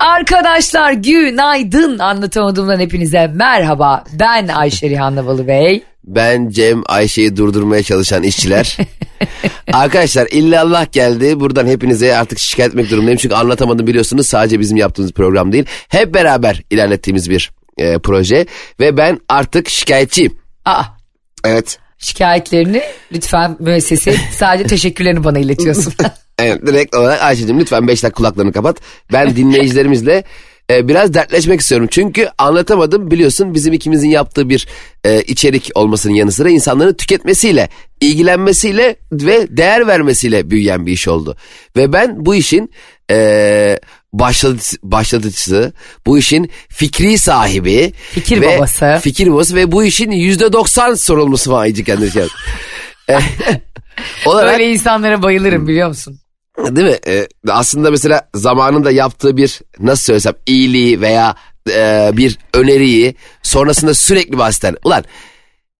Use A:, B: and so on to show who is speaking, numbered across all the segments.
A: Arkadaşlar günaydın anlatamadığımdan hepinize merhaba. Ben Ayşe Rihanna Balıbey.
B: Ben Cem Ayşe'yi durdurmaya çalışan işçiler. Arkadaşlar illallah geldi. Buradan hepinize artık şikayet etmek durumundayım. Çünkü anlatamadım biliyorsunuz sadece bizim yaptığımız program değil. Hep beraber ilerlettiğimiz bir e, proje. Ve ben artık şikayetçiyim.
A: Aa,
B: Evet.
A: şikayetlerini lütfen müessese sadece teşekkürlerini bana iletiyorsun.
B: Evet direkt olarak Ayşe'cim lütfen 5 dakika kulaklarını kapat. Ben dinleyicilerimizle e, biraz dertleşmek istiyorum. Çünkü anlatamadım biliyorsun bizim ikimizin yaptığı bir e, içerik olmasının yanı sıra insanların tüketmesiyle, ilgilenmesiyle ve değer vermesiyle büyüyen bir iş oldu. Ve ben bu işin e, başlatıcısı, başlatıcısı, bu işin fikri sahibi.
A: Fikir
B: ve,
A: babası.
B: Fikir babası ve bu işin yüzde doksan sorumlusu var Aycı kendisi. E, olarak,
A: Böyle insanlara bayılırım biliyor musun?
B: Değil mi? Ee, aslında mesela zamanında yaptığı bir nasıl söylesem iyiliği veya e, bir öneriyi sonrasında sürekli bahseden. Ulan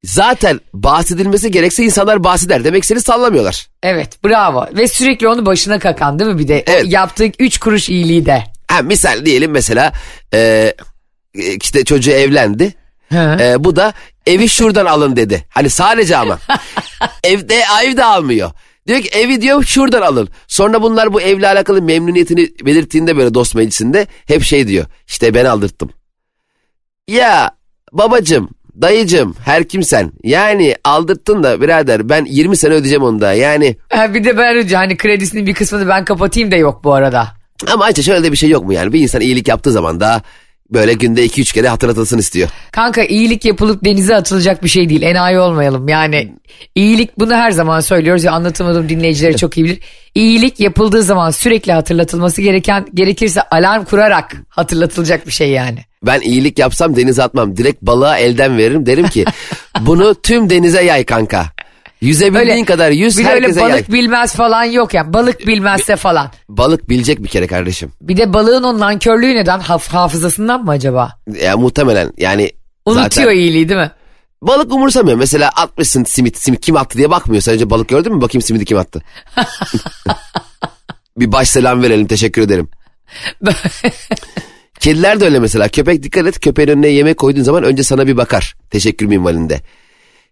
B: zaten bahsedilmesi gerekse insanlar bahseder. Demek seni sallamıyorlar.
A: Evet bravo ve sürekli onu başına kakan değil mi bir de
B: Evet.
A: yaptığı üç kuruş iyiliği de.
B: Ha, misal diyelim mesela e, işte çocuğu evlendi.
A: Hı.
B: E, bu da evi şuradan alın dedi. Hani sadece ama. Evde ev de almıyor. Diyor ki evi diyor şuradan alın. Sonra bunlar bu evle alakalı memnuniyetini belirttiğinde böyle dost meclisinde hep şey diyor. İşte ben aldırttım. Ya babacım, dayıcım, her kimsen. Yani aldırttın da birader ben 20 sene ödeyeceğim onu da. Yani
A: Ha, bir de ben önce hani kredisinin bir kısmını ben kapatayım da yok bu arada.
B: ama Ayça şöyle de bir şey yok mu yani? Bir insan iyilik yaptığı zaman da böyle günde 2-3 kere hatırlatılsın istiyor.
A: Kanka iyilik yapılıp denize atılacak bir şey değil. Enayi olmayalım. Yani iyilik bunu her zaman söylüyoruz ya anlatamadım dinleyicileri çok iyi bilir. İyilik yapıldığı zaman sürekli hatırlatılması gereken gerekirse alarm kurarak hatırlatılacak bir şey yani.
B: Ben iyilik yapsam denize atmam. Direkt balığa elden veririm. Derim ki bunu tüm denize yay kanka. Yüzebildiğin kadar yüz
A: bir de öyle
B: herkese
A: balık
B: yay.
A: bilmez falan yok ya. Balık bilmezse falan.
B: Balık bilecek bir kere kardeşim.
A: Bir de balığın o nankörlüğü neden? Haf- hafızasından mı acaba?
B: Ya muhtemelen yani
A: Unutuyor
B: zaten
A: iyiliği değil mi?
B: balık umursamıyor. Mesela atmışsın simit, simit kim attı diye bakmıyor. Sen önce balık gördün mü bakayım simidi kim attı. bir baş selam verelim teşekkür ederim. Kediler de öyle mesela. Köpek dikkat et köpeğin önüne yemek koyduğun zaman önce sana bir bakar. Teşekkür minvalinde.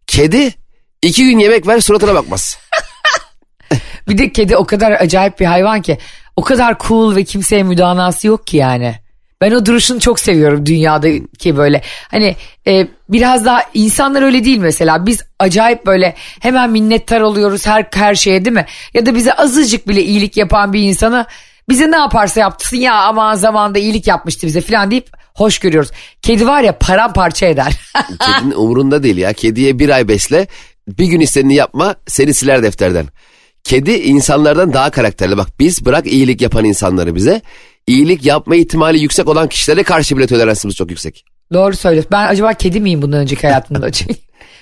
B: Kedi iki gün yemek ver suratına bakmaz.
A: Bir de kedi o kadar acayip bir hayvan ki. O kadar cool ve kimseye müdanası yok ki yani. Ben o duruşunu çok seviyorum dünyadaki böyle. Hani e, biraz daha insanlar öyle değil mesela. Biz acayip böyle hemen minnettar oluyoruz her her şeye değil mi? Ya da bize azıcık bile iyilik yapan bir insana bize ne yaparsa yaptırsın ya aman zamanda iyilik yapmıştı bize falan deyip hoş görüyoruz. Kedi var ya paramparça eder.
B: Kedinin umurunda değil ya. Kediye bir ay besle bir gün istediğini yapma seni siler defterden. Kedi insanlardan daha karakterli. Bak biz bırak iyilik yapan insanları bize. iyilik yapma ihtimali yüksek olan kişilere karşı bile toleransımız çok yüksek.
A: Doğru söylüyorsun. Ben acaba kedi miyim bundan önceki hayatımda?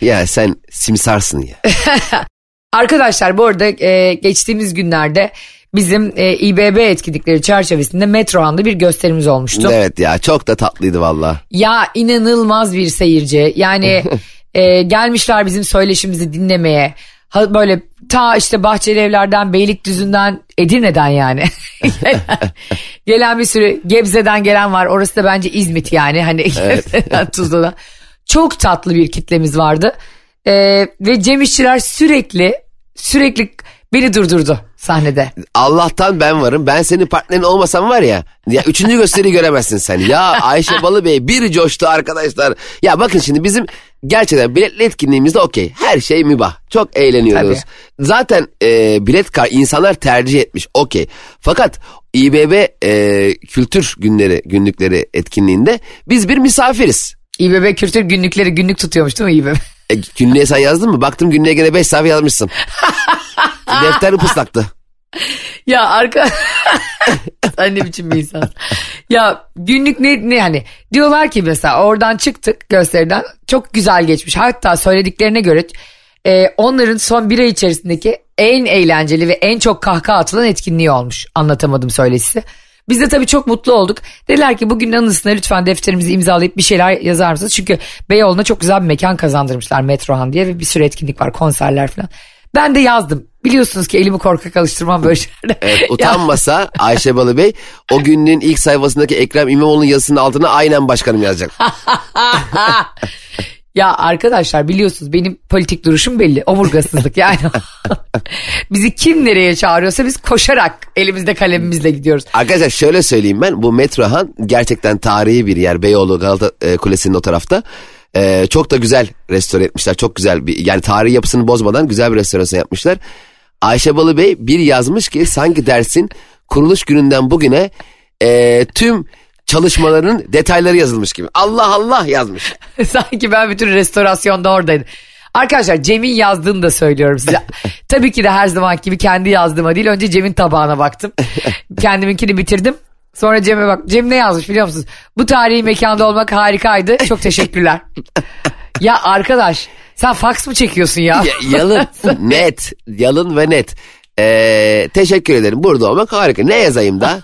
B: Ya sen simsarsın ya.
A: Arkadaşlar bu arada e, geçtiğimiz günlerde bizim e, İBB etkinlikleri çerçevesinde Metrohan'da bir gösterimiz olmuştu.
B: evet ya çok da tatlıydı valla.
A: Ya inanılmaz bir seyirci. Yani e, gelmişler bizim söyleşimizi dinlemeye. Ha, böyle ta işte Bahçeli Evler'den, Beylikdüzü'nden, Edirne'den yani. gelen, bir sürü Gebze'den gelen var. Orası da bence İzmit yani. Hani Gebze'den Tuzla'dan. Çok tatlı bir kitlemiz vardı. E, ve Cem İşçiler sürekli sürekli beni durdurdu sahnede.
B: Allah'tan ben varım. Ben senin partnerin olmasam var ya. Ya üçüncü gösteriyi göremezsin sen. Ya Ayşe Balıbey bir coştu arkadaşlar. Ya bakın şimdi bizim gerçekten biletli etkinliğimizde okey. Her şey mübah. Çok eğleniyoruz. Zaten e, bilet kar insanlar tercih etmiş. Okey. Fakat İBB e, kültür günleri günlükleri etkinliğinde biz bir misafiriz.
A: İBB Kültür günlükleri günlük tutuyormuş değil mi İBB?
B: E, günlüğe sen yazdın mı? Baktım günlüğe gene 5 sayfa yazmışsın. Defter ıslaktı.
A: Ya arka... Sen ne biçim bir insan. Ya günlük ne, ne hani diyorlar ki mesela oradan çıktık gösteriden çok güzel geçmiş. Hatta söylediklerine göre e, onların son bir ay içerisindeki en eğlenceli ve en çok kahkaha atılan etkinliği olmuş. Anlatamadım söyleşisi. Biz de tabii çok mutlu olduk. Dediler ki bugün anısına lütfen defterimizi imzalayıp bir şeyler yazar mısınız? Çünkü Beyoğlu'na çok güzel bir mekan kazandırmışlar Metrohan diye ve bir sürü etkinlik var konserler falan. Ben de yazdım. Biliyorsunuz ki elimi korkak alıştırmam böyle şeylerde.
B: Evet, utanmasa Ayşe Balıbey o günün ilk sayfasındaki Ekrem İmamoğlu'nun yazısının altına aynen başkanım yazacak.
A: Ya arkadaşlar biliyorsunuz benim politik duruşum belli. Omurgasızlık yani. Bizi kim nereye çağırıyorsa biz koşarak elimizde kalemimizle gidiyoruz.
B: Arkadaşlar şöyle söyleyeyim ben bu Metrohan gerçekten tarihi bir yer Beyoğlu Galata e, Kulesi'nin o tarafta. E, çok da güzel restore etmişler çok güzel bir yani tarihi yapısını bozmadan güzel bir restorasyon yapmışlar. Ayşe Balı Bey bir yazmış ki sanki dersin kuruluş gününden bugüne e, tüm çalışmaların detayları yazılmış gibi. Allah Allah yazmış.
A: Sanki ben bütün restorasyonda oradaydım. Arkadaşlar Cem'in yazdığını da söylüyorum size. Tabii ki de her zaman gibi kendi yazdığıma değil. Önce Cem'in tabağına baktım. Kendiminkini bitirdim. Sonra Cem'e bak. Cem ne yazmış biliyor musunuz? Bu tarihi mekanda olmak harikaydı. Çok teşekkürler. ya arkadaş sen fax mı çekiyorsun ya?
B: Ya- yalın, net, yalın ve net. Ee, teşekkür ederim. Burada olmak harika. Ne yazayım da?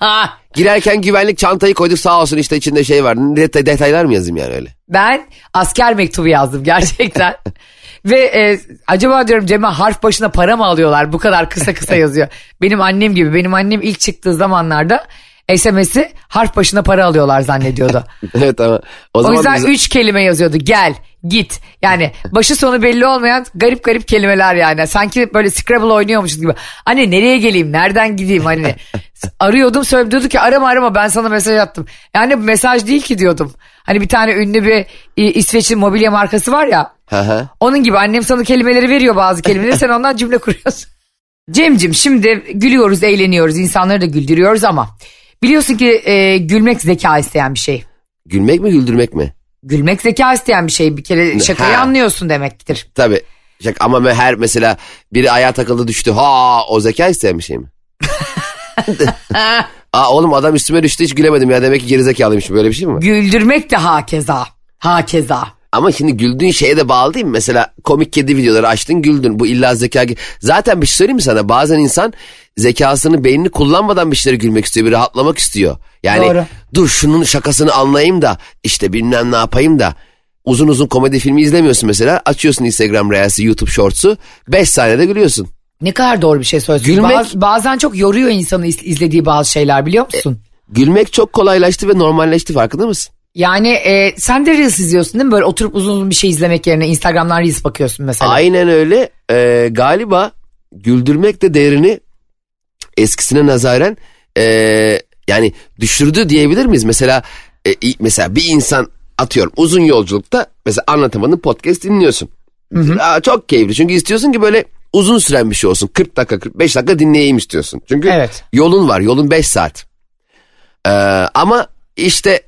B: Girerken güvenlik çantayı koyduk sağ olsun işte içinde şey var. Det- detaylar mı yazayım yani öyle?
A: ben asker mektubu yazdım gerçekten. Ve e, acaba diyorum Cem'e harf başına para mı alıyorlar? Bu kadar kısa kısa yazıyor. Benim annem gibi. Benim annem ilk çıktığı zamanlarda SMS'i harf başına para alıyorlar zannediyordu.
B: evet ama o
A: O yüzden
B: biz-
A: üç kelime yazıyordu. Gel, git. Yani başı sonu belli olmayan garip garip kelimeler yani. Sanki böyle Scrabble oynuyormuşuz gibi. Anne nereye geleyim, nereden gideyim hani. Arıyordum söylüyordu ki arama arama ben sana mesaj attım. Yani mesaj değil ki diyordum. Hani bir tane ünlü bir e, İsveç'in mobilya markası var ya. Onun gibi annem sana kelimeleri veriyor bazı kelimeleri sen ondan cümle kuruyorsun. Cemcim şimdi gülüyoruz, eğleniyoruz, insanları da güldürüyoruz ama biliyorsun ki e, gülmek zeka isteyen bir şey.
B: Gülmek mi güldürmek mi?
A: Gülmek zeka isteyen bir şey. Bir kere şakayı
B: Ha.
A: anlıyorsun demektir.
B: Tabii. Şak- Ama her mesela biri ayağa takıldı düştü. Ha o zeka isteyen bir şey mi? Aa oğlum adam üstüme düştü hiç gülemedim ya demek ki gerizekalıymış böyle bir şey mi var?
A: Güldürmek de hakeza. Hakeza.
B: Ama şimdi güldüğün şeye de bağlı değil mi? Mesela komik kedi videoları açtın güldün. Bu illa zeka. Zaten bir şey söyleyeyim mi sana? Bazen insan zekasını beynini kullanmadan bir şeylere gülmek istiyor. Bir rahatlamak istiyor. Yani
A: Doğru.
B: dur şunun şakasını anlayayım da işte bilmem ne yapayım da. Uzun uzun komedi filmi izlemiyorsun mesela. Açıyorsun Instagram Reels'i, YouTube Shorts'u. 5 saniyede gülüyorsun.
A: Ne kadar doğru bir şey söylüyorsun.
B: Gülmek-
A: Baz- bazen çok yoruyor insanı iz- izlediği bazı şeyler biliyor musun?
B: Gülmek çok kolaylaştı ve normalleşti farkında mısın?
A: Yani e, sen de Reels izliyorsun değil mi? Böyle oturup uzun uzun bir şey izlemek yerine Instagram'dan Reels bakıyorsun mesela.
B: Aynen öyle. Ee, galiba güldürmek de değerini eskisine nazaran ee, yani düşürdü diyebilir miyiz? Mesela e, mesela bir insan atıyorum uzun yolculukta mesela anlatamadığın podcast dinliyorsun. Aa, çok keyifli çünkü istiyorsun ki böyle uzun süren bir şey olsun. 40 dakika 45 dakika dinleyeyim istiyorsun. Çünkü
A: Evet.
B: yolun var yolun 5 saat. Ee, ama işte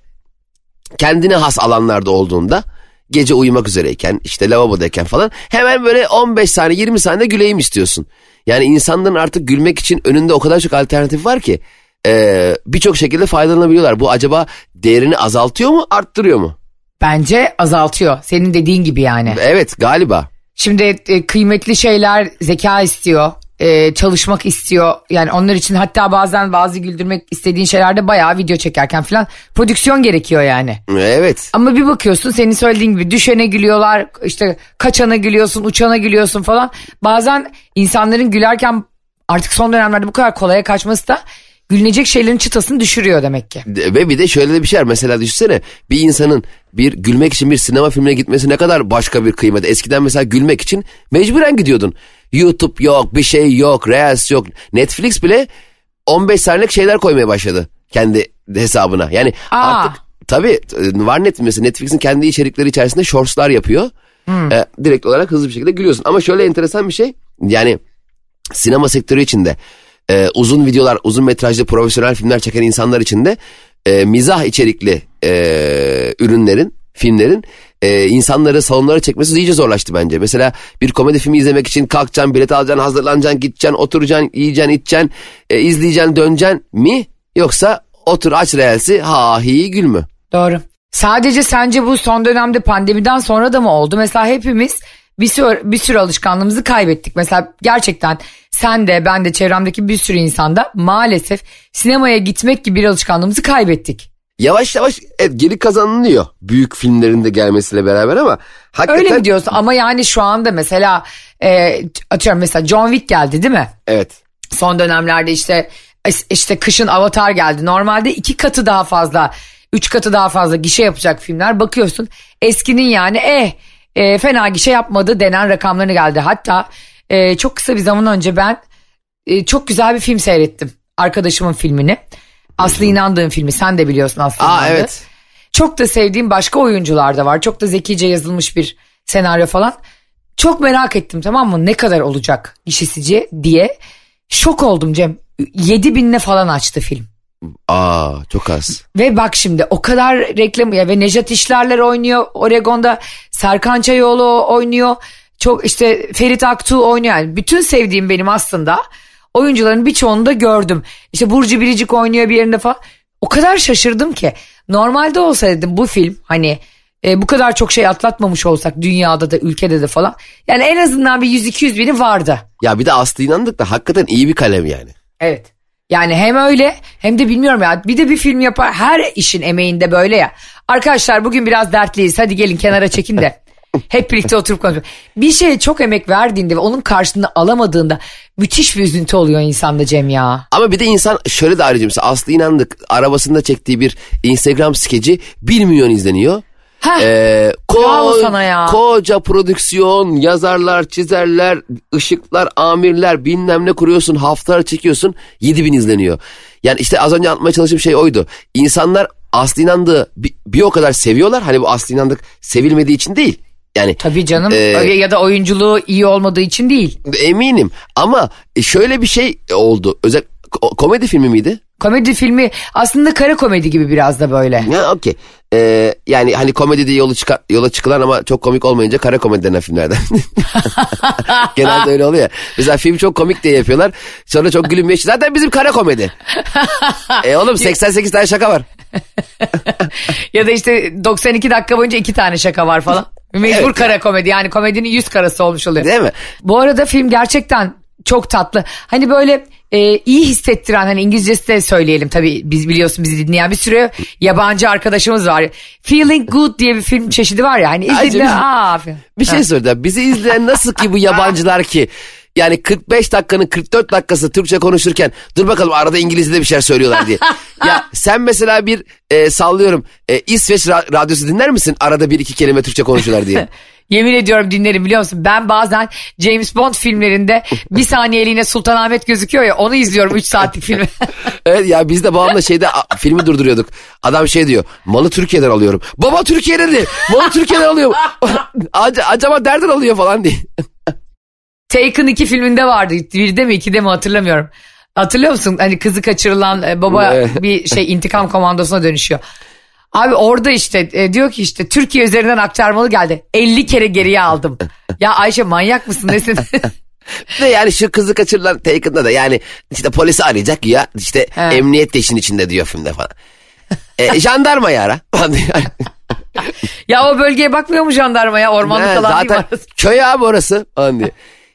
B: kendine has alanlarda olduğunda gece uyumak üzereyken işte lavabodayken falan hemen böyle 15 saniye 20 saniye güleyim istiyorsun. Yani insanların artık gülmek için önünde o kadar çok alternatif var ki e, birçok şekilde faydalanabiliyorlar. Bu acaba değerini azaltıyor mu arttırıyor mu?
A: Bence azaltıyor. Senin dediğin gibi yani.
B: Evet galiba.
A: Şimdi e, kıymetli şeyler zeka istiyor. E, çalışmak istiyor. Yani onlar için hatta bazen bazı güldürmek istediğin şeylerde bayağı video çekerken falan prodüksiyon gerekiyor yani.
B: Evet.
A: Ama bir bakıyorsun senin söylediğin gibi düşene gülüyorlar işte kaçana gülüyorsun uçana gülüyorsun falan. Bazen insanların gülerken artık son dönemlerde bu kadar kolaya kaçması da gülünecek şeylerin çıtasını düşürüyor demek ki.
B: Ve bir de şöyle de bir şey var. Mesela düşünsene bir insanın bir gülmek için bir sinema filmine gitmesi ne kadar başka bir kıymet. Eskiden mesela gülmek için mecburen gidiyordun. YouTube yok, bir şey yok, Reels yok. Netflix bile 15 saniyelik şeyler koymaya başladı kendi hesabına. Yani
A: Aa.
B: artık tabii var net mesela Netflix'in kendi içerikleri içerisinde shortslar yapıyor. E, direkt olarak hızlı bir şekilde gülüyorsun. Ama şöyle enteresan bir şey. Yani sinema sektörü içinde e, uzun videolar, uzun metrajlı profesyonel filmler çeken insanlar için de e, mizah içerikli e, ürünlerin, filmlerin e, insanları salonlara çekmesi iyice zorlaştı bence. Mesela bir komedi filmi izlemek için kalkacaksın, bilet alacaksın, hazırlanacaksın, gideceksin, oturacaksın, yiyeceksin, içeceksin, e, izleyeceksin, döneceksin mi? Yoksa otur aç reelsi, ha hi gül mü?
A: Doğru. Sadece sence bu son dönemde pandemiden sonra da mı oldu? Mesela hepimiz bir sürü, bir sürü alışkanlığımızı kaybettik. Mesela gerçekten sen de ben de çevremdeki bir sürü insanda maalesef sinemaya gitmek gibi bir alışkanlığımızı kaybettik.
B: Yavaş yavaş evet, geri kazanılıyor büyük filmlerin de gelmesiyle beraber ama hakikaten...
A: Öyle mi diyorsun ama yani şu anda mesela e, atıyorum mesela John Wick geldi değil mi?
B: Evet.
A: Son dönemlerde işte işte kışın Avatar geldi. Normalde iki katı daha fazla, üç katı daha fazla gişe yapacak filmler. Bakıyorsun eskinin yani eh e, fena gişe yapmadı denen rakamlarını geldi. Hatta e, çok kısa bir zaman önce ben e, çok güzel bir film seyrettim. Arkadaşımın filmini. Aslı inandığım filmi sen de biliyorsun Aslı
B: Aa
A: İnandı.
B: evet.
A: Çok da sevdiğim başka oyuncular da var. Çok da zekice yazılmış bir senaryo falan. Çok merak ettim tamam mı ne kadar olacak gişesici diye. Şok oldum Cem. 7 binle falan açtı film.
B: Aa çok az.
A: Ve bak şimdi o kadar reklamı ya ve Nejat İşlerler oynuyor Oregon'da Serkan Çayoğlu oynuyor. Çok işte Ferit Aktuğ oynuyor. Yani bütün sevdiğim benim aslında oyuncuların birçoğunu da gördüm. İşte Burcu Biricik oynuyor bir yerinde falan. O kadar şaşırdım ki. Normalde olsa dedim bu film hani e, bu kadar çok şey atlatmamış olsak dünyada da ülkede de falan. Yani en azından bir 100-200 bini vardı.
B: Ya bir de Aslı inandık da hakikaten iyi bir kalem yani.
A: Evet. Yani hem öyle hem de bilmiyorum ya bir de bir film yapar her işin emeğinde böyle ya. Arkadaşlar bugün biraz dertliyiz hadi gelin kenara çekin de hep birlikte oturup konuşalım. Bir şeye çok emek verdiğinde ve onun karşılığını alamadığında müthiş bir üzüntü oluyor insanda Cem ya.
B: Ama bir de insan şöyle de ayrıca mesela Aslı inandık arabasında çektiği bir Instagram skeci 1 milyon izleniyor.
A: Heh,
B: Ee, ko-
A: sana ya.
B: Koca prodüksiyon, yazarlar, çizerler, ışıklar, amirler bilmem ne kuruyorsun, haftalar çekiyorsun 7 bin izleniyor. Yani işte az önce anlatmaya çalıştığım şey oydu. İnsanlar Aslı İnandık'ı bir, bir o kadar seviyorlar. Hani bu Aslı İnandık sevilmediği için değil. Yani
A: Tabii canım
B: Ee,
A: ya da oyunculuğu iyi olmadığı için değil.
B: eminim ama şöyle bir şey oldu. Özel ko- komedi filmi miydi?
A: Komedi filmi aslında kara komedi gibi biraz da böyle.
B: Ya okey. Ee, yani hani komedide yolu çıka, yola çıkılan ama çok komik olmayınca kara komedi denen filmlerden. Genelde öyle oluyor. Mesela film çok komik diye yapıyorlar. Sonra çok gülünmüyor. Zaten bizim kara komedi. e oğlum 88 tane şaka var.
A: ya da işte 92 dakika boyunca iki tane şaka var falan. Mecbur
B: Evet.
A: kara komedi yani komedinin yüz karası olmuş oluyor.
B: Değil mi?
A: Bu arada film gerçekten çok tatlı. Hani böyle e, iyi hissettiren hani İngilizcesi de söyleyelim tabii biz biliyorsun bizi dinleyen bir sürü yabancı arkadaşımız var. Feeling Good diye bir film çeşidi var ya hani izlediğinde aa.
B: Bir şey soracağım. Bizi izleyen nasıl ki bu yabancılar ki yani 45 dakikanın 44 dakikası Türkçe konuşurken dur bakalım arada İngilizce'de bir şeyler söylüyorlar diye. ya sen mesela bir e, sallıyorum e, İsveç ra- radyosu dinler misin? Arada bir iki kelime Türkçe konuşuyorlar diye.
A: Yemin ediyorum dinlerim biliyor musun? Ben bazen James Bond filmlerinde bir saniyeliğine Sultanahmet gözüküyor ya onu izliyorum 3 saatlik filmi.
B: Evet ya biz de babamla şeyde a, filmi durduruyorduk. Adam şey diyor malı Türkiye'den alıyorum. Baba Türkiye dedi. Malı Türkiye'den alıyorum. Ac- acaba nereden alıyor falan diye.
A: Taken 2 filminde vardı. Birde mi ikide mi hatırlamıyorum. Hatırlıyor musun? Hani kızı kaçırılan e, baba bir şey intikam komandosuna dönüşüyor. Abi orada işte e, diyor ki işte Türkiye üzerinden aktarmalı geldi. 50 kere geriye aldım. ya Ayşe manyak mısın nesin?
B: Ve yani şu kızı kaçırılan Taken'da da yani işte polisi arayacak ya işte
A: He.
B: emniyet de işin içinde diyor filmde falan. E, jandarma ya ara.
A: ya o bölgeye bakmıyor mu jandarmaya ormanlık
B: He,
A: alan değil mi
B: zaten
A: orası?
B: köy abi orası falan diye.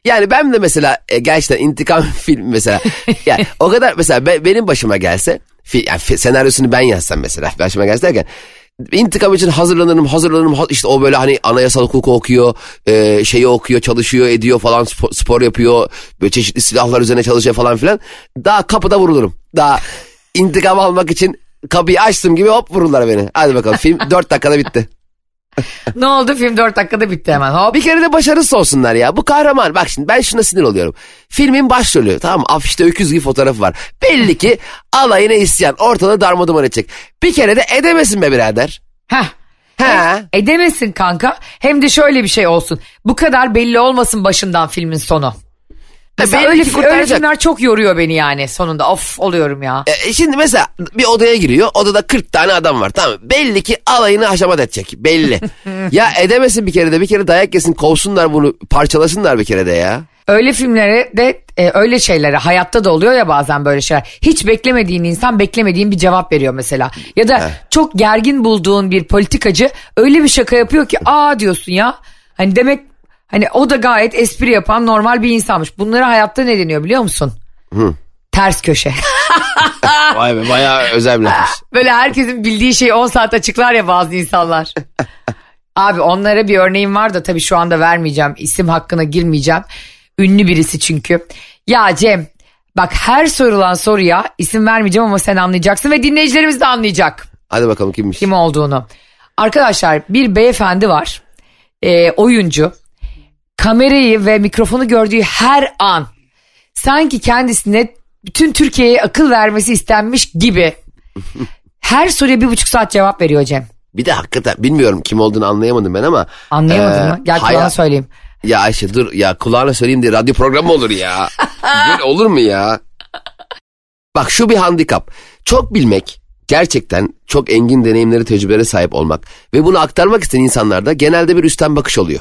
B: Yani ben de mesela e, gerçekten intikam film mesela yani o kadar mesela be- benim başıma gelse fi, yani fi- senaryosunu ben yazsam mesela başıma gelse derken intikam için hazırlanırım hazırlanırım ha- işte o böyle hani anayasal hukuku okuyor e, şeyi okuyor çalışıyor ediyor falan spor, spor yapıyor böyle çeşitli silahlar üzerine çalışıyor falan filan daha kapıda vurulurum daha intikam almak için kapıyı açtım gibi hop vururlar beni hadi bakalım film 4 dakikada bitti.
A: ne oldu film 4 dakikada bitti hemen hop.
B: Bir kere de başarısız olsunlar ya. Bu kahraman bak şimdi ben şuna sinir oluyorum. Filmin başrolü tamam mı? afişte öküz gibi fotoğrafı var. Belli ki alayına isyan ortada darmaduman edecek. Bir kere de edemesin be birader.
A: Heh.
B: He.
A: Edemesin kanka. Hem de şöyle bir şey olsun. Bu kadar belli olmasın başından filmin sonu. Mesela öyle, öyle filmler çok yoruyor beni yani sonunda. Of oluyorum ya.
B: E, şimdi mesela bir odaya giriyor. Odada 40 tane adam var. Tamam? Belli ki alayını haşamat edecek. Belli. ya edemesin bir kere de bir kere dayak yesin kovsunlar bunu parçalasınlar bir kere de ya.
A: Öyle filmlere de e, öyle şeylere hayatta da oluyor ya bazen böyle şeyler. Hiç beklemediğin insan beklemediğin bir cevap veriyor mesela. Ya da çok gergin bulduğun bir politikacı öyle bir şaka yapıyor ki aa diyorsun ya. Hani demek Hani o da gayet espri yapan normal bir insanmış. Bunlara hayatta ne deniyor biliyor musun? Ters köşe.
B: Vay be bayağı özel bir lafmış.
A: Böyle herkesin bildiği şeyi 10 saat açıklar ya bazı insanlar. Abi onlara bir örneğim var da tabii şu anda vermeyeceğim. İsim hakkına girmeyeceğim. Ünlü birisi çünkü. Ya Cem bak her sorulan soruya isim vermeyeceğim ama sen anlayacaksın ve dinleyicilerimiz de anlayacak
B: Hadi bakalım kimmiş?
A: kim olduğunu. Arkadaşlar bir beyefendi var. Ee, oyuncu. Kamerayı ve mikrofonu gördüğü her an sanki kendisine bütün Türkiye'ye akıl vermesi istenmiş gibi her soruya bir buçuk saat cevap veriyor Cem.
B: Bir de hakikaten bilmiyorum kim olduğunu anlayamadım ben ama.
A: Anlayamadın
B: Ee,
A: mı? Gel kulağına söyleyeyim.
B: Ya Ayşe dur ya kulağına söyleyeyim diye radyo programı olur ya. Böyle olur mu ya? Bak şu bir handikap. Çok bilmek gerçekten çok engin deneyimleri tecrübelere sahip olmak ve bunu aktarmak isteyen insanlarda genelde bir üstten bakış oluyor.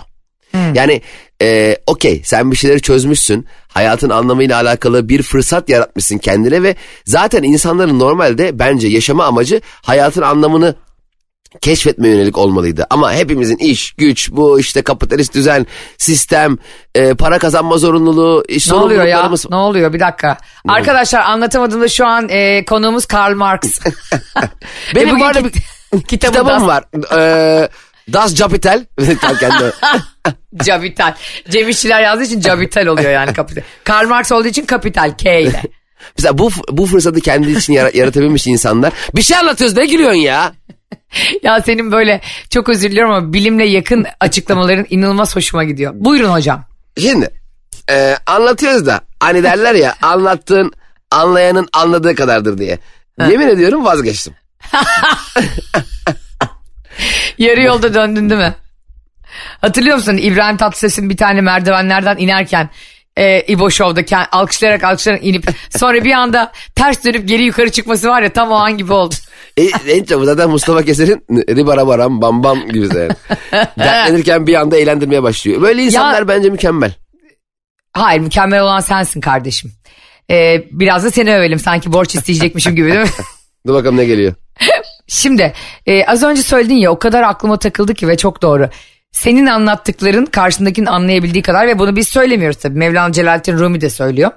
B: Yani e, okey sen bir şeyleri çözmüşsün hayatın anlamıyla alakalı bir fırsat yaratmışsın kendine ve zaten insanların normalde bence yaşama amacı hayatın anlamını keşfetme yönelik olmalıydı. Ama hepimizin iş, güç, bu işte kapitalist düzen, sistem, e, para kazanma zorunluluğu, iş
A: Ne oluyor ya? Ne oluyor? Bir dakika. Arkadaşlar anlatamadığımda şu an e, konuğumuz Karl Marx.
B: Benim arada
A: kit-
B: bir
A: kitabı
B: kitabım var. E, das Capital. Kendi-
A: Capital. Cem İşçiler yazdığı için capital oluyor yani kapital. Karl Marx olduğu için kapital K ile.
B: Mesela bu, bu fırsatı kendi için yara- yaratabilmiş insanlar. Bir şey anlatıyoruz ne gülüyorsun ya?
A: Ya senin böyle çok özür diliyorum ama bilimle yakın açıklamaların inanılmaz hoşuma gidiyor. Buyurun hocam.
B: Şimdi e, anlatıyoruz da hani derler ya anlattığın anlayanın anladığı kadardır diye. Yemin ediyorum vazgeçtim.
A: Yarı yolda döndün değil mi? Hatırlıyor musun İbrahim Tatlıses'in bir tane merdivenlerden inerken e, İbo Show'da alkışlayarak alkışlayarak inip sonra bir anda ters dönüp geri yukarı çıkması var ya tam o an gibi oldu.
B: E, en çok zaten Mustafa Keser'in ribara baram bam bam gibi zaten. Dertlenirken bir anda eğlendirmeye başlıyor. Böyle insanlar
A: Ya-
B: bence mükemmel.
A: Hayır mükemmel olan sensin kardeşim. E, biraz da seni övelim sanki borç isteyecekmişim gibi değil mi?
B: Dur bakalım ne geliyor.
A: Şimdi e, az önce söyledin ya o kadar aklıma takıldı ki ve çok doğru. Senin anlattıkların karşındakinin anlayabildiği kadar ve bunu biz söylemiyoruz tabii. Mevlana Celaleddin Rumi de söylüyor.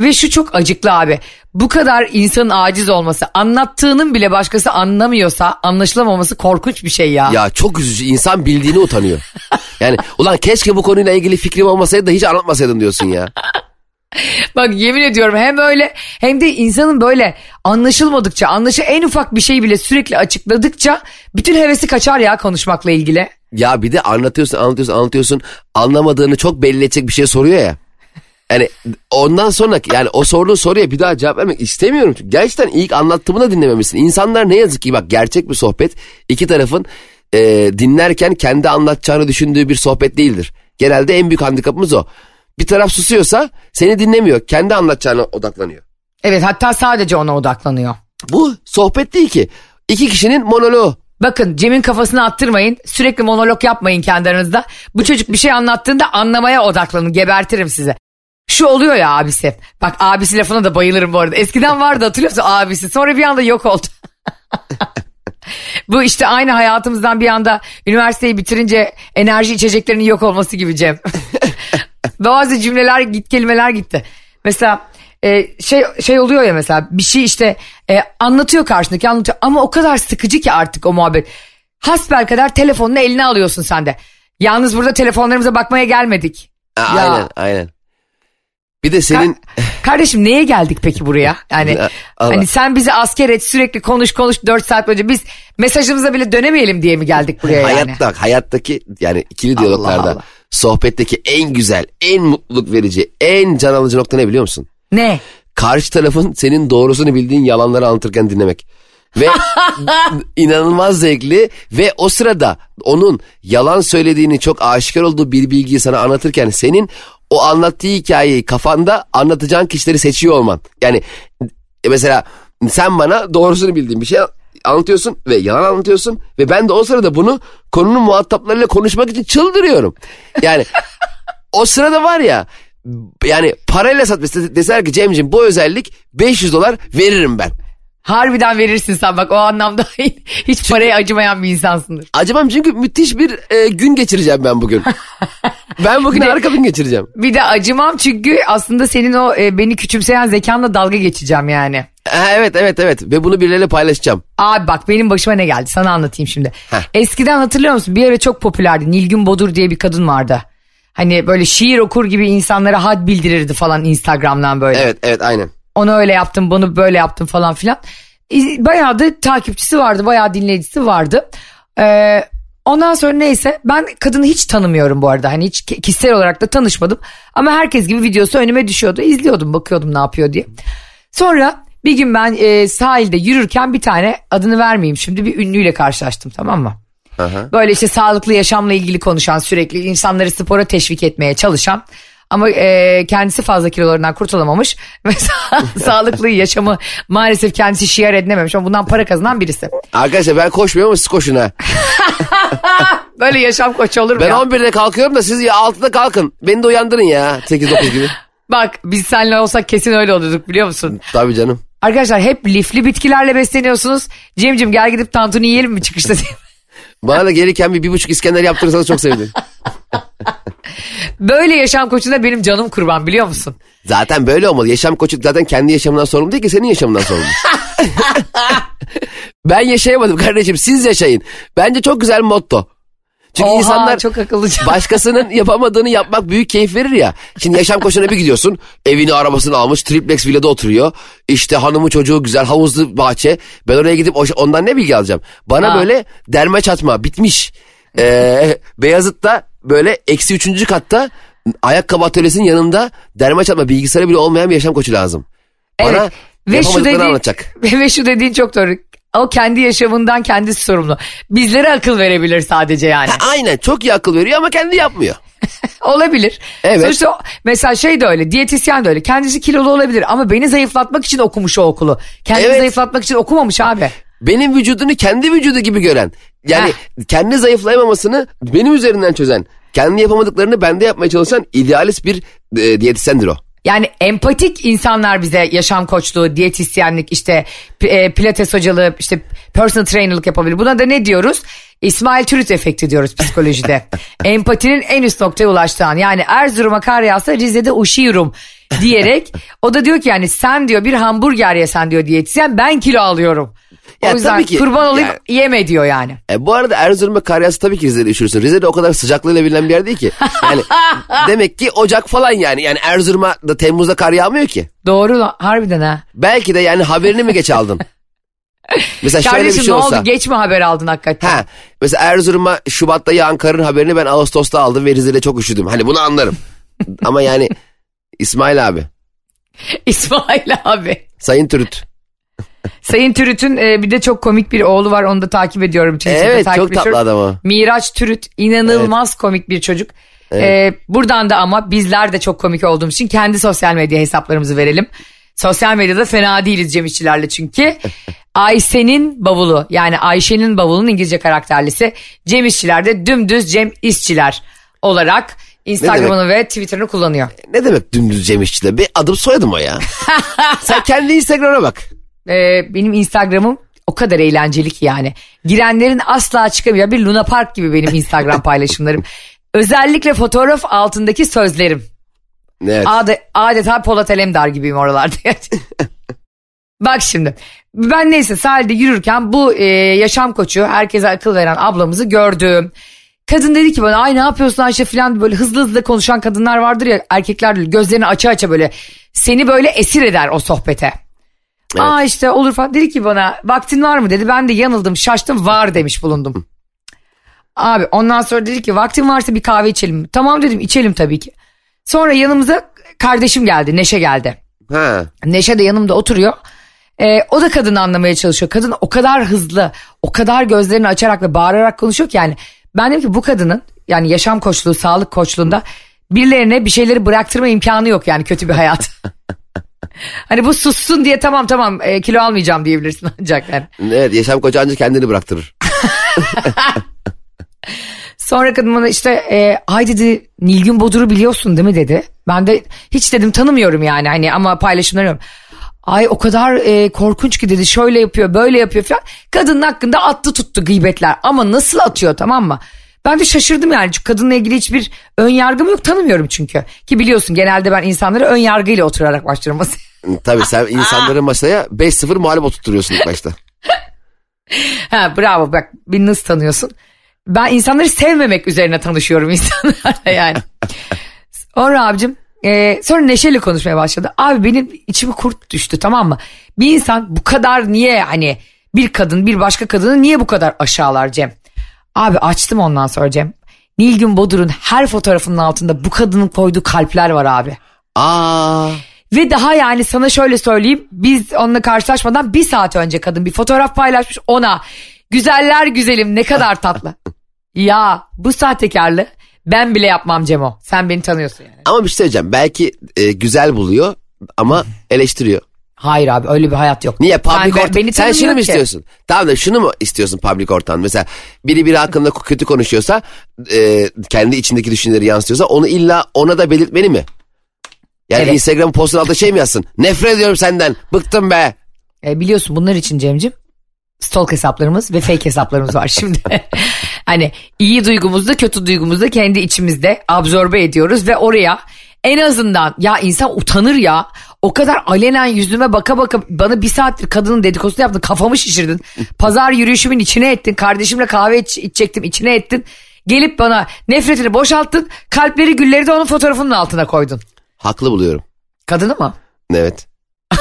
A: Ve şu çok acıklı abi. Bu kadar insanın aciz olması, anlattığının bile başkası anlamıyorsa anlaşılamaması korkunç bir şey ya.
B: Ya çok üzücü. İnsan bildiğini utanıyor. Yani ulan keşke bu konuyla ilgili fikrim olmasaydı da hiç anlatmasaydın diyorsun ya.
A: Bak yemin ediyorum hem öyle hem de insanın böyle anlaşılmadıkça, anlaşı en ufak bir şeyi bile sürekli açıkladıkça bütün hevesi kaçar ya konuşmakla ilgili.
B: Ya bir de anlatıyorsun anlatıyorsun anlatıyorsun anlamadığını çok belli edecek bir şey soruyor ya. Yani ondan sonra yani o sorduğu soruya bir daha cevap vermek istemiyorum. Çünkü gerçekten ilk anlattığımı da dinlememişsin. İnsanlar ne yazık ki bak gerçek bir sohbet iki tarafın e, dinlerken kendi anlatacağını düşündüğü bir sohbet değildir. Genelde en büyük handikapımız o. Bir taraf susuyorsa seni dinlemiyor. Kendi anlatacağına odaklanıyor.
A: Evet hatta sadece ona odaklanıyor.
B: Bu sohbet değil ki. İki kişinin monoloğu.
A: Bakın Cem'in kafasını attırmayın. Sürekli monolog yapmayın kendi aranızda. Bu çocuk bir şey anlattığında anlamaya odaklanın. Gebertirim size. Şu oluyor ya abisi. Bak abisi lafına da bayılırım bu arada. Eskiden vardı hatırlıyorsun abisi. Sonra bir anda yok oldu. bu işte aynı hayatımızdan bir anda üniversiteyi bitirince enerji içeceklerinin yok olması gibi Cem. Bazı cümleler git kelimeler gitti. Mesela e, şey şey oluyor ya mesela bir şey işte e, anlatıyor karşındaki anlatıyor ama o kadar sıkıcı ki artık o muhabbet. Hasbel kadar telefonunu eline alıyorsun sen de. Yalnız burada telefonlarımıza bakmaya gelmedik.
B: Ha,
A: Ya.
B: Aynen aynen. Bir de senin
A: Kardeşim neye geldik peki buraya? Yani
B: Ya, Allah.
A: hani sen bizi asker et sürekli konuş konuş 4 saat boyunca biz mesajımıza bile dönemeyelim diye mi geldik buraya yani?
B: hayatta hayattaki yani ikili diyaloglarda
A: Allah.
B: Sohbetteki en güzel, en mutluluk verici, en can alıcı nokta ne biliyor musun?
A: Ne?
B: Karşı tarafın senin doğrusunu bildiğin yalanları anlatırken dinlemek. Ve inanılmaz zevkli ve o sırada onun yalan söylediğini çok aşikar olduğu bir bilgiyi sana anlatırken senin o anlattığı hikayeyi kafanda anlatacağın kişileri seçiyor olman. Yani e, mesela sen bana doğrusunu bildiğin bir şey anlatıyorsun ve yalan anlatıyorsun ve ben de o sırada bunu konunun muhataplarıyla konuşmak için çıldırıyorum. Yani o sırada var ya yani parayla sat dese- deseler ki Cemciğim bu özellik 500 dolar veririm ben.
A: Harbiden verirsin sen bak o anlamda hiç paraya acımayan bir insansındır.
B: Acımam çünkü müthiş bir e, gün geçireceğim ben bugün. ben bugün harika gün geçireceğim.
A: Bir de acımam çünkü aslında senin o e, beni küçümseyen zekanla dalga geçeceğim yani.
B: Evet evet evet ve bunu birileriyle paylaşacağım.
A: Abi bak benim başıma ne geldi sana anlatayım şimdi.
B: Heh.
A: Eskiden hatırlıyor musun bir ara çok popülerdi Nilgün Bodur diye bir kadın vardı. Hani böyle şiir okur gibi insanlara had bildirirdi falan Instagram'dan böyle.
B: Evet evet aynen.
A: Onu öyle yaptım bunu böyle yaptım falan filan. Bayağı da takipçisi vardı bayağı dinleyicisi vardı. Ee, ondan sonra neyse ben kadını hiç tanımıyorum bu arada. Hani hiç ki- kişisel olarak da tanışmadım. Ama herkes gibi videosu önüme düşüyordu. İzliyordum bakıyordum ne yapıyor diye. Sonra bir gün ben e, sahilde yürürken bir tane adını vermeyeyim şimdi bir ünlüyle karşılaştım tamam mı?
B: Aha.
A: Böyle işte sağlıklı yaşamla ilgili konuşan sürekli insanları spora teşvik etmeye çalışan ama e, kendisi fazla kilolarından kurtulamamış ve sa- sağlıklı yaşamı maalesef kendisi şiar edinememiş ama bundan para kazanan birisi.
B: Arkadaşlar ben koşmuyorum ama siz koşun ha.
A: Böyle yaşam koçu olur mu
B: Ben
A: ya?
B: 11'de kalkıyorum da siz ya 6'da kalkın. Beni de uyandırın ya 8-9 gibi.
A: Bak biz seninle olsak kesin öyle olurduk biliyor musun?
B: Tabii canım.
A: Arkadaşlar hep lifli bitkilerle besleniyorsunuz. Cemcim gel gidip tantuni yiyelim mi çıkışta diye.
B: Bana da gelirken bir, bir buçuk İskender yaptırırsanız çok sevinirim.
A: Böyle yaşam koçuna benim canım kurban biliyor musun?
B: Zaten böyle olmalı. Yaşam koçu zaten kendi yaşamından sorumlu değil ki senin yaşamından sorumlu. ben yaşayamadım kardeşim siz yaşayın. Bence çok güzel motto. Çünkü
A: Oha,
B: insanlar
A: çok akıllıca.
B: başkasının yapamadığını yapmak büyük keyif verir ya. Şimdi yaşam koçuna bir gidiyorsun. Evini arabasını almış triplex villada oturuyor. İşte hanımı çocuğu güzel havuzlu bahçe. Ben oraya gidip ondan ne bilgi alacağım? Bana
A: Ha.
B: böyle derme çatma bitmiş. Ee, Beyazıt'ta böyle eksi üçüncü katta ayakkabı atölyesinin yanında derme çatma bilgisayarı bile olmayan bir yaşam koçu lazım. Bana
A: Evet. Ve şu dediğin,
B: anlatacak.
A: ve şu dediğin çok doğru. O kendi yaşamından kendisi sorumlu. Bizlere akıl verebilir sadece yani.
B: Ha, aynen çok iyi akıl veriyor ama kendi yapmıyor.
A: olabilir.
B: Evet.
A: Sonuçta mesela şey de öyle diyetisyen de öyle. Kendisi kilolu olabilir ama beni zayıflatmak için okumuş o okulu. Kendini
B: Evet.
A: zayıflatmak için okumamış abi.
B: benim vücudunu kendi vücudu gibi gören. Yani kendi zayıflayamamasını benim üzerinden çözen. Kendi yapamadıklarını bende yapmaya çalışan idealist bir e, diyetisyendir o.
A: Yani empatik insanlar bize yaşam koçluğu, diyetisyenlik, işte e, pilates hocalığı, işte personal trainerlık yapabilir. Buna da ne diyoruz? İsmail Türüt efekti diyoruz psikolojide. Empatinin en üst noktaya ulaştığı an. Yani Erzurum'a kar yağsa Rize'de uşuyorum diyerek o da diyor ki yani sen diyor bir hamburger yesen diyor diyetisyen ben kilo alıyorum. O
B: Ya
A: yüzden
B: tabii ki,
A: kurban olayım
B: yani-
A: yeme diyor yani.
B: E, bu arada Erzurum'a kar yağsa tabii ki Rize'de üşürsün. Rize'de o kadar sıcaklığıyla bilinen bir yer değil ki. Yani demek ki Ocak falan yani. Yani Erzurum'a da Temmuz'da kar yağmıyor ki.
A: Doğru harbiden ha.
B: Belki de yani haberini mi geç aldın? Mesela şöyle
A: Kardeşim
B: bir şey
A: ne
B: olsa.
A: oldu geç mi haber aldın hakikaten?
B: Ha, mesela Erzurum'a Şubat'ta yağan karın haberini ben Ağustos'ta aldım ve Rize'de çok üşüdüm. Hani bunu anlarım. Ama yani İsmail abi,
A: İsmail abi.
B: Sayın Türüt.
A: Sayın Türüt'ün e, bir de çok komik bir oğlu var onu da takip ediyorum. Twitter'da
B: Evet
A: takip
B: çok tatlı
A: ediyorum.
B: adam o.
A: Miraç Türüt inanılmaz komik bir çocuk. E, buradan da ama bizler de çok komik olduğumuz için kendi sosyal medya hesaplarımızı verelim. Sosyal medyada fena değiliz Cem İşçilerle çünkü. Ayşe'nin bavulu yani Ayşe'nin bavulunun İngilizce karakterlisi Cem İşçiler'de dümdüz Cem İşçiler olarak Instagram'ını ve Twitter'ını kullanıyor.
B: Ne demek dümdüz Cem İşçi'de? Bir adım soyadım o ya. Sen kendi Instagram'a bak.
A: Ee, benim Instagram'ım o kadar eğlenceli ki yani. Girenlerin asla çıkamayacağı bir Luna Park gibi benim Instagram paylaşımlarım. Özellikle fotoğraf altındaki sözlerim.
B: Evet.
A: Ade, adeta Polat Alemdar gibiyim oralarda. Bak şimdi ben neyse sahilde yürürken bu e, yaşam koçu herkese akıl veren ablamızı gördüm. Kadın dedi ki bana ay ne yapıyorsun Ayşe falan böyle hızlı hızlı konuşan kadınlar vardır ya erkekler gözlerini aça aça böyle seni böyle esir eder o sohbete. Aa işte olur falan dedi ki bana vaktin var mı dedi ben de yanıldım şaştım var demiş bulundum. Abi ondan sonra dedi ki vaktin varsa bir kahve içelim mi? Tamam dedim içelim tabii ki. Sonra yanımıza kardeşim geldi Neşe geldi.
B: Ha.
A: Neşe de yanımda oturuyor. Ee, o da kadını anlamaya çalışıyor. Kadın o kadar hızlı, o kadar gözlerini açarak ve bağırarak konuşuyor ki yani. Ben dedim ki bu kadının yani yaşam koçluğu, sağlık koçluğunda birilerine bir şeyleri bıraktırma imkanı yok yani kötü bir hayat. hani bu sussun diye tamam tamam e, kilo almayacağım diyebilirsin ancak yani.
B: Evet yaşam koçu ancak kendini bıraktırır.
A: Sonra kadın bana işte e, ay dedi Nilgün Bodur'u biliyorsun değil mi dedi. Ben de hiç dedim tanımıyorum yani hani ama paylaşımları yok. Ay o kadar e, korkunç ki dedi şöyle yapıyor böyle yapıyor falan. Kadının hakkında attı tuttu gıybetler ama nasıl atıyor tamam mı? Ben de şaşırdım yani çünkü kadınla ilgili hiçbir ön yargım yok tanımıyorum çünkü. Ki biliyorsun genelde ben insanlara ön yargıyla oturarak başlarım masaya.
B: Tabii sen insanları masaya 5-0 mağlup oturtuyorsun ilk başta.
A: ha, bravo bak beni nasıl tanıyorsun? Ben insanları sevmemek üzerine tanışıyorum insanlarla yani. Sonra abicim e, sonra neşeli konuşmaya başladı. Abi benim içime kurt düştü tamam mı? Bir insan bu kadar niye hani bir kadın bir başka kadını niye bu kadar aşağılar Cem? Abi açtım ondan sonra Cem. Nilgün Bodur'un her fotoğrafının altında bu kadının koyduğu kalpler var abi.
B: Aa.
A: Ve daha yani sana şöyle söyleyeyim biz onunla karşılaşmadan bir saat önce kadın bir fotoğraf paylaşmış ona güzeller güzelim ne kadar tatlı. ya bu sahtekarlığı ben bile yapmam Cemo sen beni tanıyorsun yani.
B: Ama bir şey söyleyeceğim. Belki e, güzel buluyor ama eleştiriyor.
A: Hayır abi öyle bir hayat yok.
B: Niye? Public
A: Sen-
B: ortam.
A: beni
B: Sen şunu mu istiyorsun? Tamam da şunu mu istiyorsun public ortam? Mesela biri biri hakkında kötü konuşuyorsa e, kendi içindeki düşünceleri yansıtıyorsa onu illa ona da belirtmeli mi? Yani
A: Evet.
B: Instagram postun altında şey mi yazsın? Nefret ediyorum senden. Bıktım be.
A: E, biliyorsun bunlar için Cem'cim stalk hesaplarımız ve fake hesaplarımız var şimdi. hani iyi duygumuzu kötü duygumuzu kendi içimizde absorbe ediyoruz ve oraya en azından ya insan utanır ya o kadar alenen yüzüme baka baka bana bir saattir kadının dedikodusunu yaptın kafamı şişirdin. Pazar yürüyüşümün içine ettin kardeşimle kahve iç, içecektim içine ettin. Gelip bana nefretini boşalttın kalpleri gülleri de onun fotoğrafının altına koydun.
B: Haklı buluyorum.
A: Kadını mı?
B: Evet.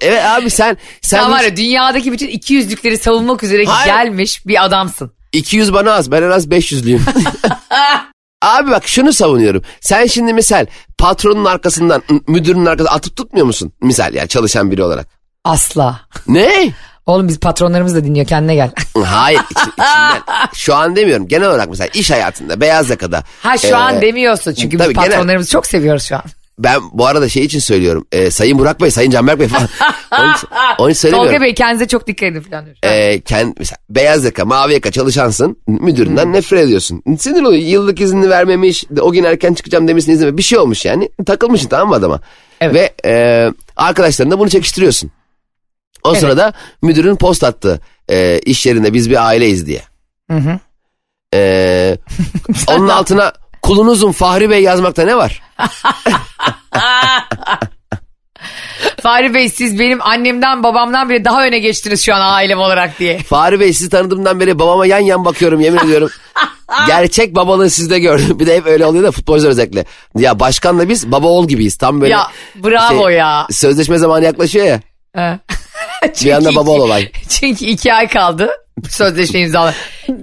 B: evet abi sen sen
A: Sen var ya dünyadaki bütün iki yüzlükleri savunmak üzere
B: Hayır.
A: gelmiş bir adamsın.
B: 200 bana az. Ben en az 500'lüyüm. Abi bak şunu savunuyorum. Sen şimdi misal patronun arkasından müdürün arkasından atıp tutmuyor musun? Misal yani çalışan biri olarak.
A: Asla.
B: Ne?
A: Oğlum biz patronlarımız da dinliyor kendine gel.
B: Hayır içinden. Şu an demiyorum. Genel olarak mesela iş hayatında beyaz yakada.
A: Ha şu an demiyorsun çünkü
B: tabii
A: biz
B: genel-
A: patronlarımızı çok seviyoruz şu an.
B: Ben bu arada şey için söylüyorum. Ee, Sayın Burak Bey, Sayın Canberk Bey falan. onu, onu söylemiyorum.
A: Tolga Bey kendinize çok dikkat edin falan diyor.
B: Ee, kend, mesela beyaz yaka, mavi yaka çalışansın. Müdüründen
A: Hmm.
B: nefret ediyorsun. Sinir oluyor. Yıllık izni vermemiş. O gün erken çıkacağım demişsin izin ver- Bir şey olmuş yani. Takılmışsın tamam mı adama?
A: Evet.
B: Ve e, arkadaşlarına bunu çekiştiriyorsun. O
A: Evet.
B: sırada müdürün post attı. E, iş yerinde biz bir aileyiz diye.
A: Hı hı.
B: E, onun altına kulunuzun Fahri Bey yazmakta ne var?
A: Fahri Bey siz benim annemden babamdan bile daha öne geçtiniz şu an ailem olarak diye.
B: Fahri Bey sizi tanıdığımdan beri babama yan yan bakıyorum yemin ediyorum. Gerçek babalığı sizde gördüm. Bir de hep öyle oluyor da futbolcular özellikle. Ya başkanla biz baba oğul gibiyiz. Tam böyle
A: Ya bravo
B: şey,
A: ya.
B: sözleşme zamanı yaklaşıyor ya.
A: Ha.
B: Bir anda
A: Çünkü
B: baba olay.
A: Çünkü iki ay kaldı sözleşme imzalı.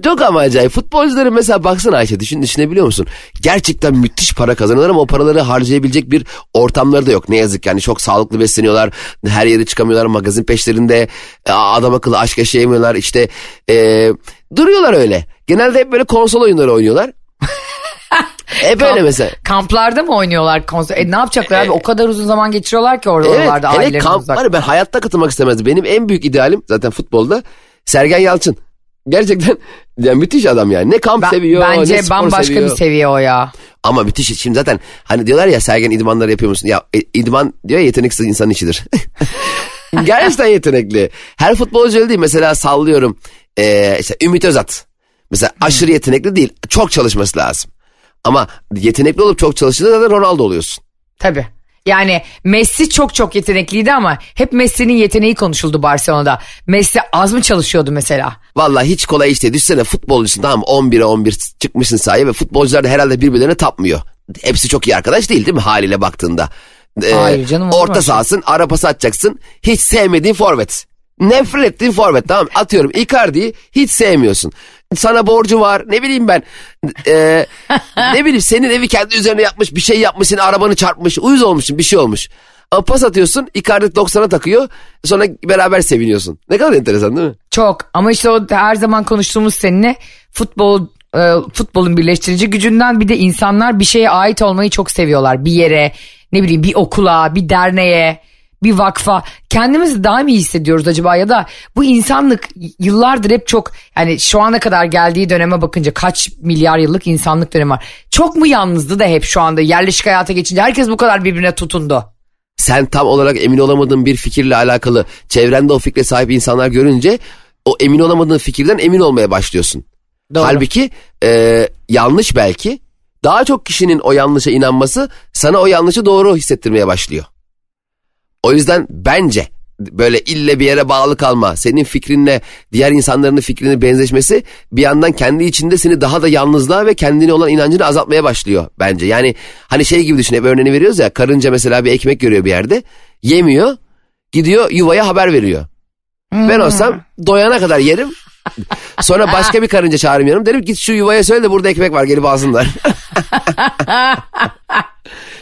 B: Çok ama acayip. Futbolcuların mesela baksana Ayşe düşün, düşünebiliyor musun? Gerçekten müthiş para kazanıyorlar ama o paraları harcayabilecek bir ortamları da yok. Ne yazık yani çok sağlıklı besleniyorlar. Her yere çıkamıyorlar magazin peşlerinde. e, Adam akıllı aşk yaşayamıyorlar. İşte e, duruyorlar öyle. Genelde hep böyle konsol oyunları oynuyorlar. Hep öyle mesela.
A: Kamplarda mı oynuyorlar konser? E, ne yapacaklar abi? O kadar uzun zaman geçiriyorlar ki orada
B: Evet
A: oralarda
B: hele
A: ailelerinden
B: kamp
A: uzak.
B: ben hayatta katılmak istemezdim. Benim en büyük idealim zaten futbolda Sergen Yalçın. Gerçekten yani müthiş adam yani. Ne kamp
A: Ben-
B: seviyor
A: bence
B: ne spor
A: bambaşka
B: seviyor.
A: bir seviye o ya.
B: Ama müthiş. Şimdi zaten hani diyorlar ya Sergen idmanları yapıyor musun? Ya e, idman diyor ya yeteneksiz insanın işidir. Gerçekten yetenekli. Her futbolcu öyle değil. Mesela sallıyorum. Ee, işte Ümit Özat. Mesela aşırı yetenekli değil. Çok çalışması lazım. Ama yetenekli olup çok çalıştığında da Ronaldo oluyorsun.
A: Tabii. Yani Messi çok çok yetenekliydi ama hep Messi'nin yeteneği konuşuldu Barcelona'da. Messi az mı çalışıyordu mesela?
B: Vallahi hiç kolay iş değil. Düşsene futbolcusun tamam mı? 11'e 11 çıkmışsın sahaya ve futbolcular da herhalde birbirlerine tapmıyor. Hepsi çok iyi arkadaş değil değil mi haliyle baktığında? Ee,
A: Hayır canım,
B: Orta
A: şey?
B: sahasın ara pası atacaksın. Hiç sevmediğin forvet. Nefret ettiğin forvet tamam? Atıyorum Icardi'yi hiç sevmiyorsun. Sana borcu var ne bileyim ben. Ee, ne bileyim senin evi kendi üzerine yapmış bir şey yapmış senin arabanı çarpmış uyuz olmuşsun bir şey olmuş. Ama pas atıyorsun Icardi 90'a takıyor sonra beraber seviniyorsun. Ne kadar enteresan değil mi?
A: Çok ama işte o her zaman konuştuğumuz seninle futbol e, futbolun birleştirici gücünden bir de insanlar bir şeye ait olmayı çok seviyorlar. Bir yere ne bileyim bir okula bir derneğe bir vakfa kendimizi daha mı iyi hissediyoruz acaba ya da bu insanlık yıllardır hep çok yani şu ana kadar geldiği döneme bakınca kaç milyar yıllık insanlık dönemi var. Çok mu yalnızdı da hep şu anda yerleşik hayata geçince herkes bu kadar birbirine tutundu.
B: sen tam olarak emin olamadığın bir fikirle alakalı çevrende o fikre sahip insanlar görünce o emin olamadığın fikirden emin olmaya başlıyorsun.
A: Doğru.
B: Halbuki e, yanlış belki daha çok kişinin o yanlışa inanması sana o yanlışı doğru hissettirmeye başlıyor. O yüzden bence böyle ille bir yere bağlı kalma. Senin fikrinle diğer insanların fikrini benzeşmesi bir yandan kendi içinde seni daha da yalnızlığa ve kendine olan inancını azaltmaya başlıyor bence. Yani hani şey gibi düşün hep örneğini veriyoruz ya karınca mesela bir ekmek görüyor bir yerde yemiyor gidiyor yuvaya haber veriyor. Ben olsam doyana kadar yerim. Sonra başka bir karınca çağırırım yanım. Derim git şu yuvaya söyle de burada ekmek var gelip alsınlar.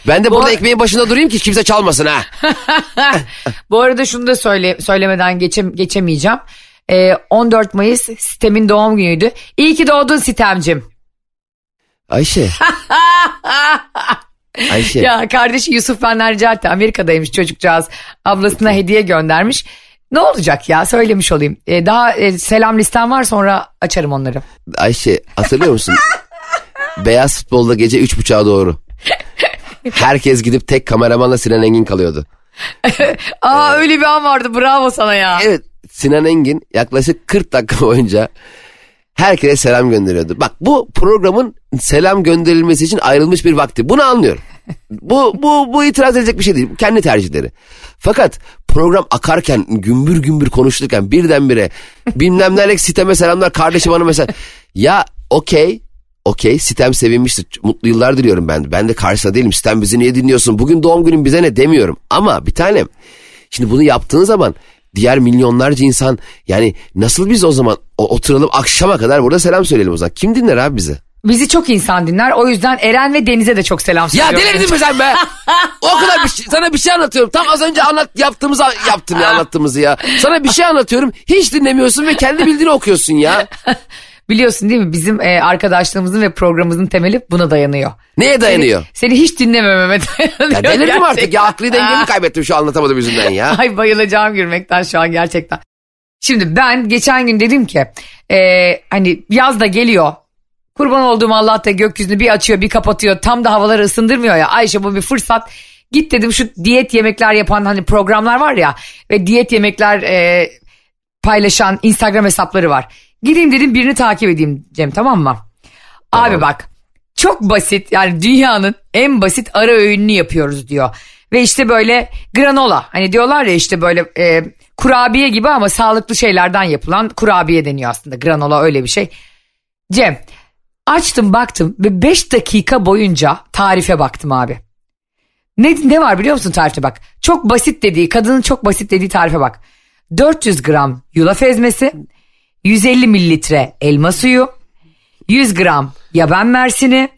B: ben de burada
A: Bu-
B: ekmeğin başında durayım ki kimse çalmasın ha.
A: Bu arada şunu da söyle, söylemeden geçem, geçemeyeceğim. Ee, 14 Mayıs sistemin doğum günüydü. İyi ki doğdun sitemcim.
B: Ayşe. Ayşe.
A: Ya kardeşi Yusuf benden rica etti. Amerika'daymış çocukcağız. Ablasına hediye göndermiş. Ne olacak ya söylemiş olayım. Ee, daha e, selam listem var sonra açarım onları.
B: Ayşe hatırlıyor musun? Beyaz futbolda gece üç buçuğa doğru. Herkes gidip tek kameramanla Sinan Engin kalıyordu.
A: Aa öyle bir an vardı bravo sana ya.
B: Evet Sinan Engin yaklaşık 40 dakika boyunca herkese selam gönderiyordu. Bak bu programın selam gönderilmesi için ayrılmış bir vakti. Bunu anlıyorum. Bu, bu, bu itiraz edilecek bir şey değil. Kendi tercihleri. Fakat program akarken gümbür gümbür konuşulurken birdenbire bilmem neler siteme selamlar kardeşim hanım mesela. Ya okey okey sitem sevinmiştir. Mutlu yıllar diliyorum ben. Ben de karşısında değilim. Sitem bizi niye dinliyorsun? Bugün doğum günün bize ne demiyorum. Ama bir tanem şimdi bunu yaptığın zaman diğer milyonlarca insan yani nasıl biz o zaman o- oturalım akşama kadar burada selam söyleyelim o zaman. Kim dinler abi bizi?
A: Bizi çok insan dinler. O yüzden Eren ve Deniz'e de çok selam
B: Ya
A: söylüyorum.
B: delirdin mi sen be? o kadar bir şey, sana bir şey anlatıyorum. Tam az önce anlat yaptığımızı yaptım ya anlattığımızı ya. Sana bir şey anlatıyorum. Hiç dinlemiyorsun ve kendi bildiğini okuyorsun ya.
A: Biliyorsun değil mi bizim e, arkadaşlığımızın ve programımızın temeli buna dayanıyor.
B: Neye dayanıyor?
A: Seni hiç dinlemememe dayanıyor.
B: Ya delirdim artık ya aklı dengemi kaybettim şu anlatamadım yüzünden ya.
A: Ay bayılacağım gülmekten şu an gerçekten. Şimdi ben geçen gün dedim ki e, hani yaz da geliyor. Kurban olduğum Allah da gökyüzünü bir açıyor bir kapatıyor. Tam da havaları ısındırmıyor ya. Ayşe bu bir fırsat. Git dedim şu diyet yemekler yapan hani programlar var ya. Ve diyet yemekler e, paylaşan Instagram hesapları var. Gideyim dedim birini takip edeyim Cem tamam mı? Abi bak çok basit yani dünyanın en basit ara öğününü yapıyoruz diyor. Ve işte böyle granola hani diyorlar ya işte böyle e, kurabiye gibi ama sağlıklı şeylerden yapılan kurabiye deniyor aslında. Granola öyle bir şey. Cem açtım baktım ve 5 dakika boyunca tarife baktım abi. Ne, ne var biliyor musun tarifte bak. Çok basit dediği kadının çok basit dediği tarife bak. 400 gram yulaf ezmesi, 150 mililitre elma suyu, 100 gram yaban mersini,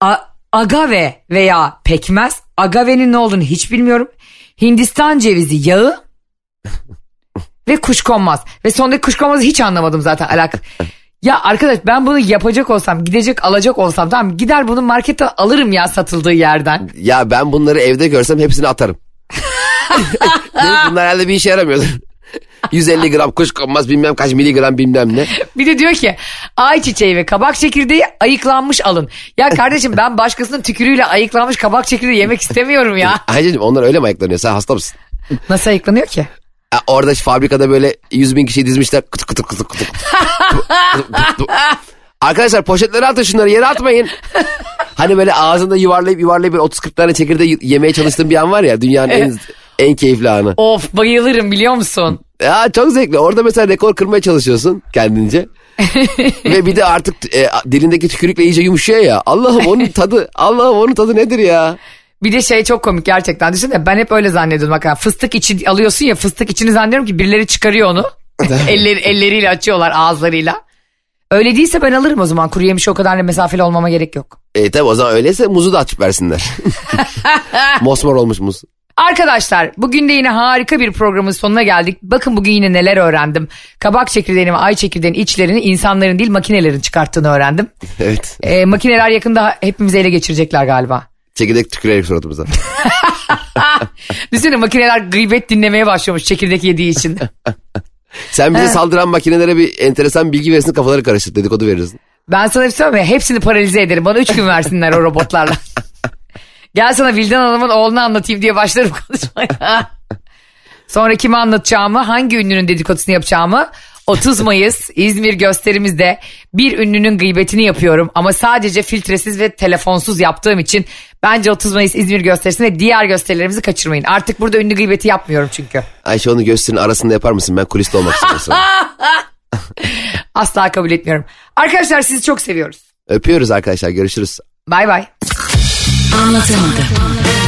A: a- agave veya pekmez. Agavenin ne olduğunu hiç bilmiyorum. Hindistan cevizi yağı ve kuşkonmaz. Ve sondaki kuşkonmazı hiç anlamadım zaten alakalı. Ya arkadaş ben bunu yapacak olsam gidecek alacak olsam tamam gider bunu marketten alırım ya satıldığı yerden.
B: Ya ben bunları evde görsem hepsini atarım. Bunlar herhalde bir işe yaramıyordur. 150 gram kuşkonmaz bilmem kaç miligram bilmem ne.
A: Bir de diyor ki ayçiçeği ve kabak çekirdeği ayıklanmış alın. Ya kardeşim ben başkasının tükürüğüyle ayıklanmış kabak çekirdeği yemek istemiyorum ya.
B: Ayşe'cim onlar öyle mi ayaklanıyor sen hasta mısın?
A: Nasıl ayıklanıyor ki?
B: Ya orada fabrikada böyle 100 bin kişi dizmişler. Kıtı kıtı kıtı kıtı. Arkadaşlar poşetleri atın şunları yere atmayın. Hani böyle ağzında yuvarlayıp yuvarlayıp böyle 30-40 tane çekirdeği yemeye çalıştığın bir an var ya dünyanın en, en keyifli anı.
A: Of bayılırım biliyor musun?
B: Ya çok zevkli. Orada mesela rekor kırmaya çalışıyorsun kendince. Ve bir de artık e, dilindeki tükürükle iyice yumuşuyor ya. Allah'ım onun tadı, Allah'ım onun tadı nedir ya?
A: Bir de şey çok komik gerçekten. Düşünsene ben hep öyle zannediyordum. Bak, fıstık içi alıyorsun ya fıstık içini zannediyorum ki birileri çıkarıyor onu. Elleri, elleriyle açıyorlar ağızlarıyla. Öyle değilse ben alırım o zaman. Kuru yemiş o kadar da mesafeli olmama gerek yok.
B: E tabi o zaman öyleyse muzu da açıp versinler. Mosmor olmuş muz.
A: Arkadaşlar bugün de yine harika bir programın sonuna geldik. Bakın bugün yine neler öğrendim. Kabak çekirdeğini ve ay çekirdeğinin içlerini insanların değil makinelerin çıkarttığını öğrendim.
B: Evet.
A: Ee, makineler yakında hepimizi ele geçirecekler galiba.
B: Çekirdek tükürerek suratımıza.
A: Düşünsene makineler gıybet dinlemeye başlamış çekirdek yediği için.
B: Sen bize saldıran makinelere bir enteresan bilgi verirsin kafaları karıştır dedikodu verirsin.
A: Ben sana bir şey söyleyeyim? Hepsini paralize ederim. Bana üç gün versinler o robotlarla. Gel sana Vildan Hanım'ın oğlunu anlatayım diye başlarım konuşmaya. Sonra kimi anlatacağımı, hangi ünlünün dedikodusunu yapacağımı 30 Mayıs İzmir gösterimizde bir ünlünün gıybetini yapıyorum ama sadece filtresiz ve telefonsuz yaptığım için bence 30 Mayıs İzmir gösterisini ve diğer gösterilerimizi kaçırmayın. Artık burada ünlü gıybeti yapmıyorum çünkü.
B: Ayşe onu gösterinin arasında yapar mısın? Ben kuliste olmak istiyorum.
A: Asla kabul etmiyorum. Arkadaşlar sizi çok seviyoruz.
B: Öpüyoruz arkadaşlar görüşürüz.
A: Bay bay.
C: Anlatamadım.